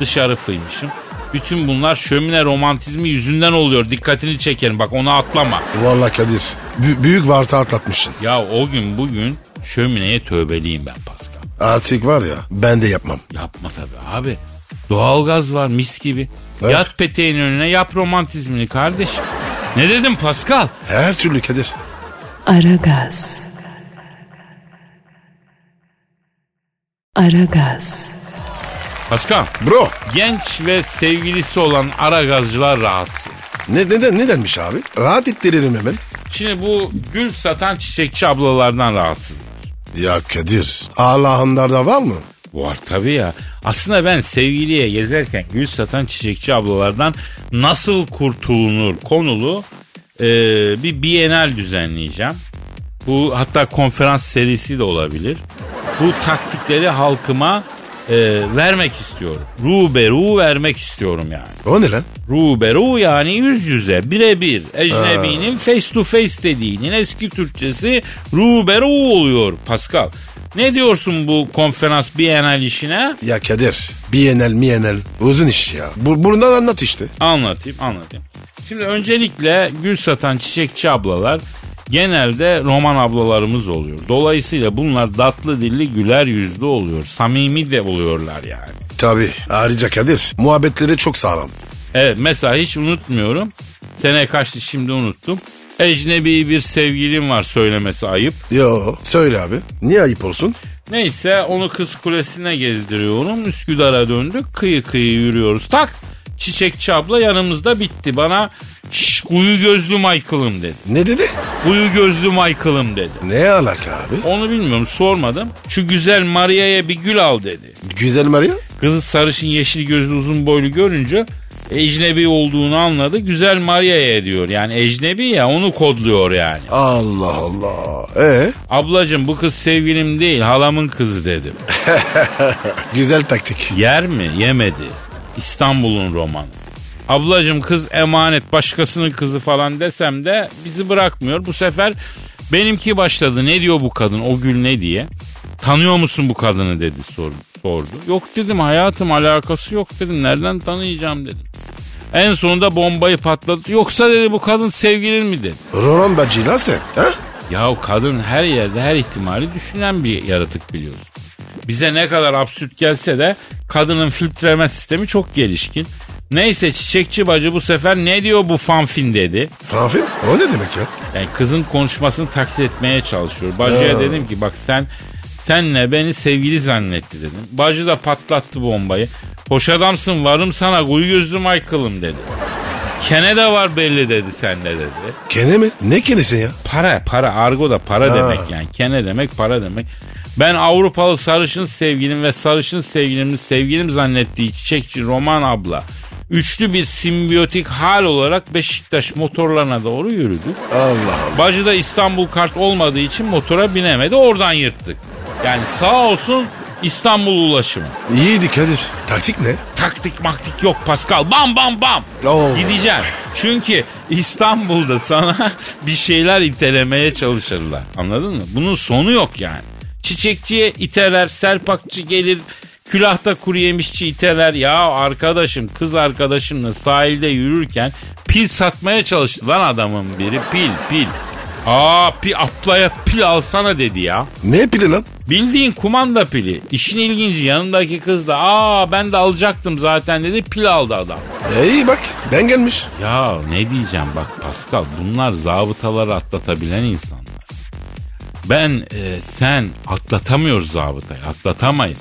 B: Dışarı fıymışım. Bütün bunlar şömine romantizmi yüzünden oluyor. Dikkatini çekerim bak onu atlama.
C: Vallahi Kadir. bü- büyük varta atlatmışsın.
B: Ya o gün bugün şömineye tövbeliyim ben Pascal.
C: Artık var ya ben de yapmam.
B: Yapma tabii abi. Doğalgaz var mis gibi.
C: Evet.
B: Yat peteğin önüne yap romantizmini kardeşim. Ne dedim Pascal?
C: Her türlü Kadir.
A: Aragaz. Aragaz.
B: Pascal.
C: Bro
B: Genç ve sevgilisi olan ara gazcılar rahatsız.
C: ne, neden, nedenmiş abi? Rahat ettiririm hemen.
B: Şimdi bu gül satan çiçekçi ablalardan rahatsız.
C: Ya Kadir Allah'ınlarda var mı?
B: Var tabii ya. Aslında ben sevgiliye gezerken gül satan çiçekçi ablalardan nasıl kurtulunur konulu e, bir bienal düzenleyeceğim. Bu hatta konferans serisi de olabilir. Bu taktikleri halkıma e, vermek istiyorum. Ruberu vermek istiyorum yani.
C: O ne lan?
B: Ruberu yani yüz yüze birebir. Ecnebinin face to face dediğinin eski Türkçesi ruberu oluyor Pascal. Ne diyorsun bu konferans bienal işine?
C: Ya Kadir. Bienal mienal. Uzun iş ya. Bu, anlat işte.
B: Anlatayım anlatayım. Şimdi öncelikle gül satan çiçekçi ablalar genelde roman ablalarımız oluyor. Dolayısıyla bunlar tatlı dilli güler yüzlü oluyor. Samimi de oluyorlar yani.
C: Tabii. Ayrıca Kadir. Muhabbetleri çok sağlam.
B: Evet mesela hiç unutmuyorum. Sene kaçtı şimdi unuttum. Ecnebi bir sevgilim var söylemesi ayıp.
C: Yo. Söyle abi. Niye ayıp olsun?
B: Neyse onu kız kulesine gezdiriyorum. Üsküdar'a döndük. Kıyı kıyı yürüyoruz. Tak çiçekçi abla yanımızda bitti. Bana şş kuyu gözlü Michael'ım dedi.
C: Ne dedi?
B: Kuyu gözlü Michael'ım dedi.
C: Ne alaka abi?
B: Onu bilmiyorum sormadım. Şu güzel Maria'ya bir gül al dedi.
C: Güzel Maria?
B: Kızı sarışın yeşil gözlü uzun boylu görünce ecnebi olduğunu anladı. Güzel Maria'ya diyor. Yani ecnebi ya onu kodluyor yani.
C: Allah Allah. Ee?
B: Ablacım bu kız sevgilim değil halamın kızı dedim.
C: Güzel taktik.
B: Yer mi? Yemedi. İstanbul'un romanı. Ablacım kız emanet başkasının kızı falan desem de bizi bırakmıyor. Bu sefer benimki başladı. Ne diyor bu kadın o gül ne diye. Tanıyor musun bu kadını dedi sordu. sordu. Yok dedim hayatım alakası yok dedim. Nereden tanıyacağım dedim. En sonunda bombayı patladı. Yoksa dedi bu kadın sevgilin mi dedi.
C: Roland Bacı'yla sen. Ha?
B: Ya kadın her yerde her ihtimali düşünen bir yaratık biliyorsun. Bize ne kadar absürt gelse de kadının filtreleme sistemi çok gelişkin. Neyse çiçekçi bacı bu sefer ne diyor bu fanfin dedi.
C: Fanfin? O ne demek ya?
B: Yani kızın konuşmasını taklit etmeye çalışıyor. Bacıya dedim ki bak sen senle beni sevgili zannetti dedim. Bacı da patlattı bombayı. Hoş adamsın varım sana kuyu gözlü Michael'ım dedi. Kene de var belli dedi sende dedi.
C: Kene mi? Ne kenesi ya?
B: Para para argo da para
C: Ha.
B: demek yani. Kene demek para demek. Ben Avrupalı sarışın sevgilim ve sarışın sevgilimin sevgilim zannettiği çiçekçi Roman abla. Üçlü bir simbiyotik hal olarak Beşiktaş motorlarına doğru yürüdük.
C: Allah Allah.
B: Bacıda İstanbul kart olmadığı için motora binemedi oradan yırttık. Yani sağ olsun İstanbul ulaşımı.
C: İyiydi Kadir. Taktik ne?
B: Taktik maktik yok Pascal. Bam bam bam.
C: Oo.
B: Gideceğim. Çünkü İstanbul'da sana bir şeyler itelemeye çalışırlar. Anladın mı? Bunun sonu yok yani. Çiçekçiye iteler, serpakçı gelir, külahta kuru yemişçi iteler. Ya arkadaşım, kız arkadaşımla sahilde yürürken pil satmaya çalıştı lan adamın biri. Pil, pil. Aa pil atlaya pil alsana dedi ya.
C: Ne pili lan?
B: Bildiğin kumanda pili. İşin ilginci yanındaki kız da aa ben de alacaktım zaten dedi pil aldı adam.
C: E iyi bak. Den gelmiş.
B: Ya ne diyeceğim bak Pascal bunlar zabıtaları atlatabilen insanlar. Ben e, sen atlatamıyoruz zabıtayı atlatamayız.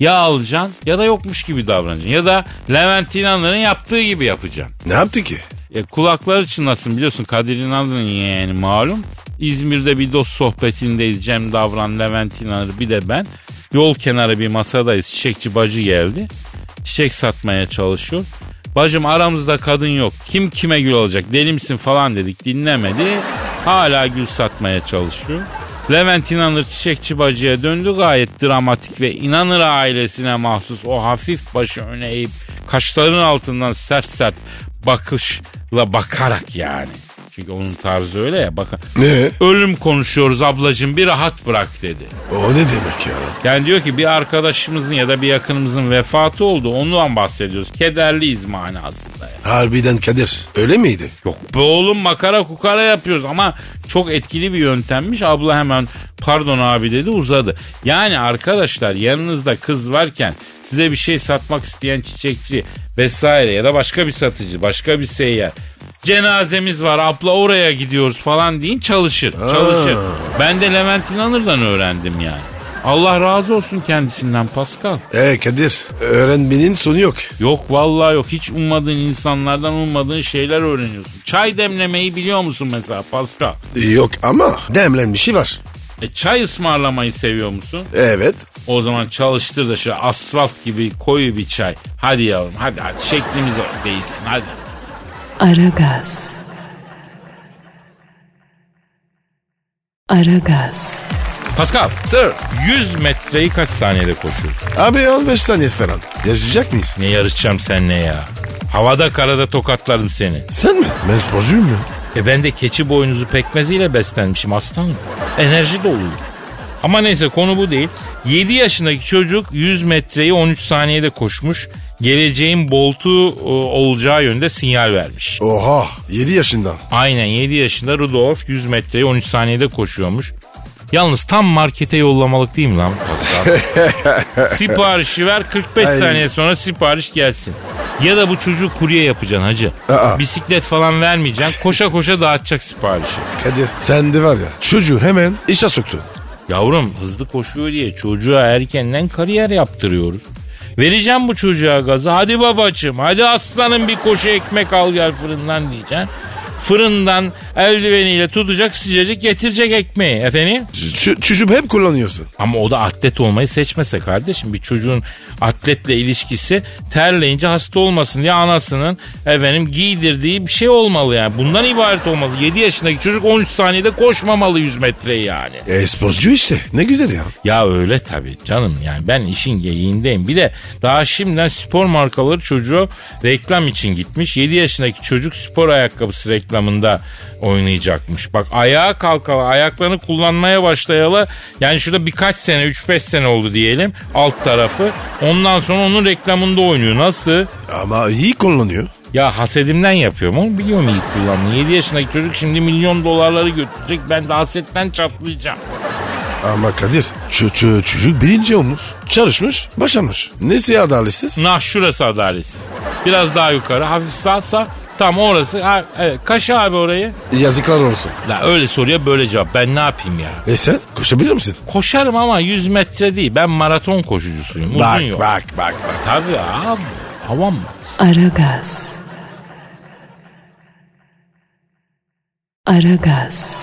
B: Ya alacaksın ya da yokmuş gibi davranacaksın. Ya da Levent İnanır'ın yaptığı gibi yapacaksın.
C: Ne yaptı ki?
B: E, kulakları çınlasın biliyorsun Kadir İnanır'ın yeğeni malum. İzmir'de bir dost sohbetindeyiz Cem Davran, Levent İnanır bir de ben. Yol kenarı bir masadayız çiçekçi bacı geldi. Çiçek satmaya çalışıyor. Bacım aramızda kadın yok. Kim kime gül alacak deli misin falan dedik dinlemedi. Hala gül satmaya çalışıyor. Levent İnanır çiçekçi bacıya döndü gayet dramatik ve İnanır ailesine mahsus o hafif başı öne eğip kaşların altından sert sert bakışla bakarak yani. Çünkü onun tarzı öyle ya bakın.
C: Ne?
B: Ölüm konuşuyoruz ablacığım bir rahat bırak dedi.
C: O ne demek ya?
B: Yani diyor ki bir arkadaşımızın ya da bir yakınımızın vefatı oldu ondan bahsediyoruz. Kederliyiz manasında. Yani.
C: Harbiden Kadir. Öyle miydi?
B: Yok be oğlum makara kukara yapıyoruz ama çok etkili bir yöntemmiş. Abla hemen pardon abi dedi uzadı. Yani arkadaşlar yanınızda kız varken size bir şey satmak isteyen çiçekçi vesaire ya da başka bir satıcı başka bir seyyar cenazemiz var abla oraya gidiyoruz falan deyin çalışır çalışır. Ben de Levent İnanır'dan öğrendim yani. Allah razı olsun kendisinden Pascal.
C: E Kadir. Öğrenmenin sonu yok.
B: Yok vallahi yok. Hiç ummadığın insanlardan ummadığın şeyler öğreniyorsun. Çay demlemeyi biliyor musun mesela Pascal?
C: Yok ama demlenmişi var.
B: E çay ısmarlamayı seviyor musun?
C: Evet.
B: O zaman çalıştır da şu asfalt gibi koyu bir çay. Hadi yavrum hadi hadi şeklimiz değişsin hadi.
A: Aragaz. Aragaz,
B: Pascal
C: Sir.
B: 100 metreyi kaç saniyede koşuyorsun?
C: Abi 15 saniye falan. Yaşayacak mıyız?
B: Ne yarışacağım seninle ya? Havada karada tokatlarım seni.
C: Sen mi? Ben sporcuyum ya.
B: E ben de keçi boynuzu pekmeziyle beslenmişim aslanım. Enerji doluyum. Ama neyse konu bu değil. 7 yaşındaki çocuk 100 metreyi 13 saniyede koşmuş. Geleceğin boltu e, olacağı yönde sinyal vermiş.
C: Oha 7 yaşında.
B: Aynen 7 yaşında Rudolf 100 metreyi 13 saniyede koşuyormuş. Yalnız tam markete yollamalık değil mi lan Pascal? Siparişi ver 45
C: Ay.
B: saniye sonra sipariş gelsin. Ya da bu çocuğu kurye yapacaksın hacı.
C: Aa.
B: Bisiklet falan vermeyeceksin. Koşa koşa dağıtacak siparişi.
C: Kadir sen de var ya çocuğu hemen işe soktun.
B: Yavrum hızlı koşuyor diye çocuğa erkenden kariyer yaptırıyoruz. Vereceğim bu çocuğa gazı. Hadi babacığım hadi aslanım bir koşu ekmek al gel fırından diyeceksin. Fırından eldiveniyle tutacak sıcacık getirecek ekmeği efendim.
C: Ç- çocuğu hep kullanıyorsun.
B: Ama o da atlet olmayı seçmese kardeşim. Bir çocuğun atletle ilişkisi terleyince hasta olmasın diye anasının efendim giydirdiği bir şey olmalı yani. Bundan ibaret olmalı. 7 yaşındaki çocuk 13 saniyede koşmamalı 100 metreyi yani.
C: E sporcu işte ne güzel ya.
B: Ya öyle tabii canım yani ben işin geyiğindeyim. Bir de daha şimdiden spor markaları çocuğu reklam için gitmiş. 7 yaşındaki çocuk spor ayakkabısı reklamında oynayacakmış. Bak ayağa kalkalı ayaklarını kullanmaya başlayalı yani şurada birkaç sene 3-5 sene oldu diyelim alt tarafı. Ondan sonra onun reklamında oynuyor. Nasıl?
C: Ama iyi kullanıyor.
B: Ya hasedimden yapıyorum onu biliyorum iyi kullanmayı. 7 yaşındaki çocuk şimdi milyon dolarları götürecek ben de hasetten çatlayacağım.
C: Ama Kadir çocuk birinci olmuş. Çalışmış başarmış. Nesi adaletsiz?
B: Nah şurası adaletsiz. Biraz daha yukarı hafif sağ sağ. Tam orası. Ha, evet. Kaşı abi orayı.
C: Yazıklar olsun.
B: La öyle soruya böyle cevap. Ben ne yapayım ya?
C: E sen koşabilir misin?
B: Koşarım ama 100 metre değil. Ben maraton koşucusuyum. Uzun
C: Bak
B: yol.
C: bak bak bak.
B: Tabii abi. Havam mı?
A: Aragaz. Aragaz,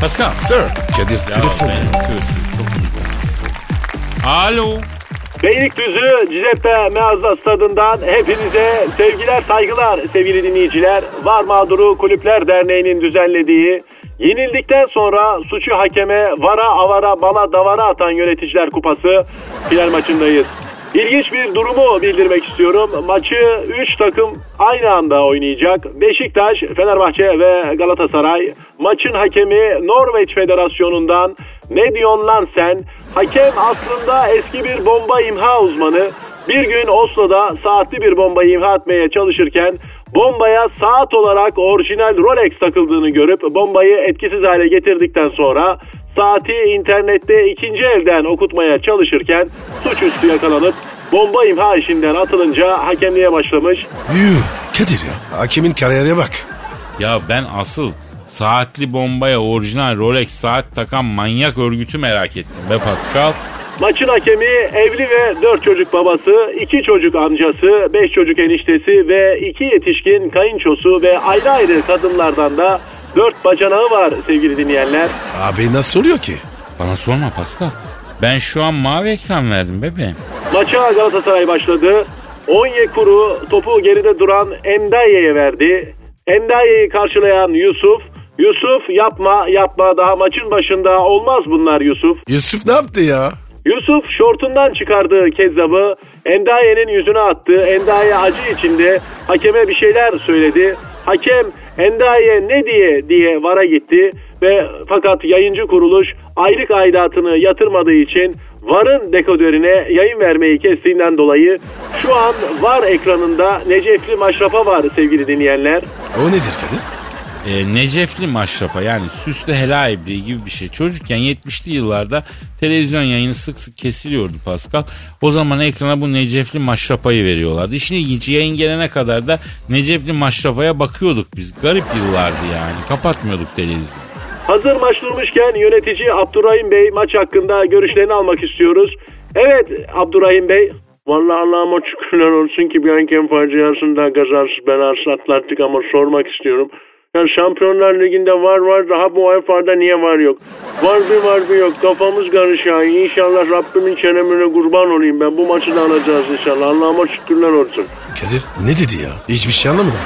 B: Pascal.
C: Sir. Kadir telefon.
B: Alo.
D: Beylikdüzü Cizeppe Meazza Stadı'ndan hepinize sevgiler saygılar sevgili dinleyiciler. Var Mağduru Kulüpler Derneği'nin düzenlediği yenildikten sonra suçu hakeme vara avara bala davara atan yöneticiler kupası final maçındayız. İlginç bir durumu bildirmek istiyorum. Maçı 3 takım aynı anda oynayacak. Beşiktaş, Fenerbahçe ve Galatasaray. Maçın hakemi Norveç Federasyonu'ndan ne diyorsun lan sen? Hakem aslında eski bir bomba imha uzmanı. Bir gün Oslo'da saatli bir bombayı imha etmeye çalışırken bombaya saat olarak orijinal Rolex takıldığını görüp bombayı etkisiz hale getirdikten sonra saati internette ikinci elden okutmaya çalışırken suçüstü yakalanıp bomba imha işinden atılınca hakemliğe başlamış.
C: Yuh. Kadir ya. Hakemin kariyerine bak.
B: Ya ben asıl saatli bombaya orijinal Rolex saat takan manyak örgütü merak ettim be Pascal.
D: Maçın hakemi evli ve dört çocuk babası, iki çocuk amcası, beş çocuk eniştesi ve iki yetişkin kayınçosu ve ayrı ayrı kadınlardan da dört bacanağı var sevgili dinleyenler.
C: Abi nasıl oluyor ki?
B: Bana sorma Pascal. Ben şu an mavi ekran verdim bebeğim.
D: Maça Galatasaray başladı. Onyekuru topu geride duran Endaye'ye verdi. Endaye'yi karşılayan Yusuf. Yusuf yapma yapma daha maçın başında olmaz bunlar Yusuf.
C: Yusuf ne yaptı ya?
D: Yusuf şortundan çıkardığı kezzabı Endaye'nin yüzüne attı. Endaye acı içinde hakeme bir şeyler söyledi. Hakem Endaye ne diye diye vara gitti ve fakat yayıncı kuruluş aylık aidatını yatırmadığı için VAR'ın dekodörüne yayın vermeyi kestiğinden dolayı şu an VAR ekranında Necefli Maşrafa var sevgili dinleyenler.
C: O nedir Kadir?
B: E, Necefli maşrafa yani süslü helal ibriği gibi bir şey. Çocukken 70'li yıllarda televizyon yayını sık sık kesiliyordu Pascal. O zaman ekrana bu Necefli maşrapayı veriyorlardı. İşin ilginci yayın gelene kadar da Necefli maşrapaya bakıyorduk biz. Garip yıllardı yani. Kapatmıyorduk televizyonu.
D: Hazır maç durmuşken yönetici Abdurrahim Bey maç hakkında görüşlerini almak istiyoruz. Evet Abdurrahim Bey. Vallahi Allah'ıma şükürler olsun ki bir hakem faciasında kazasız belasız atlattık ama sormak istiyorum. Yani Şampiyonlar Ligi'nde var var daha bu UEFA'da niye var yok? Var bir var bir yok kafamız karışıyor. İnşallah Rabbimin çenemine kurban olayım ben bu maçı da alacağız inşallah. Allah'ıma şükürler olsun.
C: Kadir ne dedi ya? Hiçbir şey anlamadım.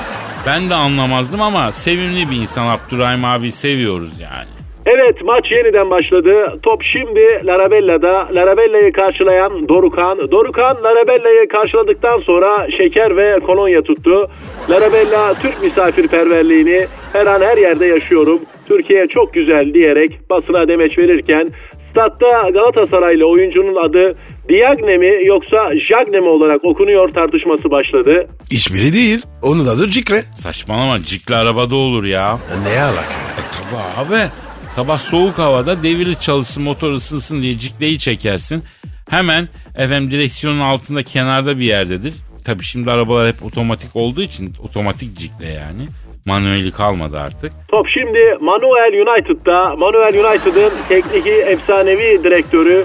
B: Ben de anlamazdım ama sevimli bir insan Abdurrahim abi seviyoruz yani.
D: Evet maç yeniden başladı. Top şimdi Larabella'da. Larabella'yı karşılayan Dorukan. Dorukan Larabella'yı karşıladıktan sonra şeker ve kolonya tuttu. Larabella Türk misafirperverliğini her an her yerde yaşıyorum. Türkiye çok güzel diyerek basına demeç verirken statta Galatasaraylı oyuncunun adı Diagne mi yoksa Jagne mi olarak okunuyor tartışması başladı.
C: Hiçbiri değil. Onun adı Cikre.
B: Saçmalama cikli arabada olur ya.
C: Ne alaka?
B: Tabii abi. Sabah soğuk havada devirli çalışsın motor ısınsın diye cikleyi çekersin. Hemen efendim direksiyonun altında kenarda bir yerdedir. Tabii şimdi arabalar hep otomatik olduğu için otomatik cikle yani. Manueli kalmadı artık.
D: Top şimdi Manuel United'da. Manuel United'ın tekniki efsanevi direktörü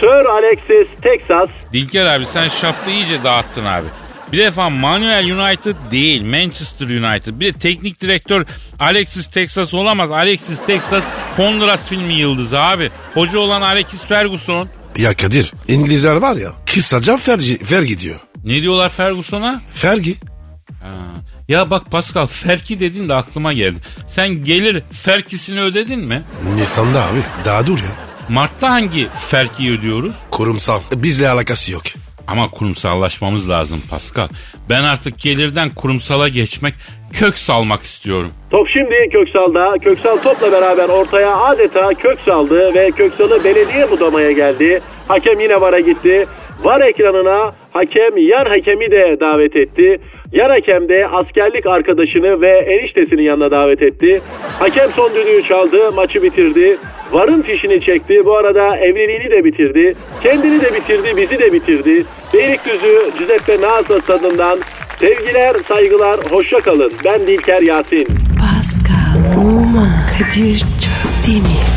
D: Sir Alexis Texas.
B: Dilker abi sen şaftı iyice dağıttın abi. Bir defa Manuel United değil Manchester United. Bir de teknik direktör Alexis Texas olamaz. Alexis Texas Honduras filmi yıldızı abi. Hoca olan Alexis Ferguson.
C: Ya Kadir İngilizler var ya kısaca fergi, vergi diyor.
B: Ne diyorlar Ferguson'a?
C: Fergi.
B: Ha. Ya bak Pascal Ferki dedin de aklıma geldi. Sen gelir Ferkisini ödedin mi?
C: Nisan'da abi daha dur ya.
B: Mart'ta hangi Ferki'yi ödüyoruz?
C: Kurumsal. Bizle alakası yok.
B: Ama kurumsallaşmamız lazım Pascal. Ben artık gelirden kurumsala geçmek, kök salmak istiyorum.
D: Top şimdi Köksal'da. Köksal topla beraber ortaya adeta kök saldı ve Köksal'ı belediye budamaya geldi. Hakem yine VAR'a gitti. VAR ekranına hakem yan hakemi de davet etti. Yan hakem de askerlik arkadaşını ve eniştesini yanına davet etti. Hakem son düdüğü çaldı, maçı bitirdi. VAR'ın fişini çekti. Bu arada evliliğini de bitirdi. Kendini de bitirdi, bizi de bitirdi. Beylikdüzü Giuseppe Meazza stadından sevgiler, saygılar, hoşça kalın. Ben Dilker Yasin.
A: Pascal, Oman, Kadir çok değil mi?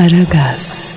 A: Aragaz.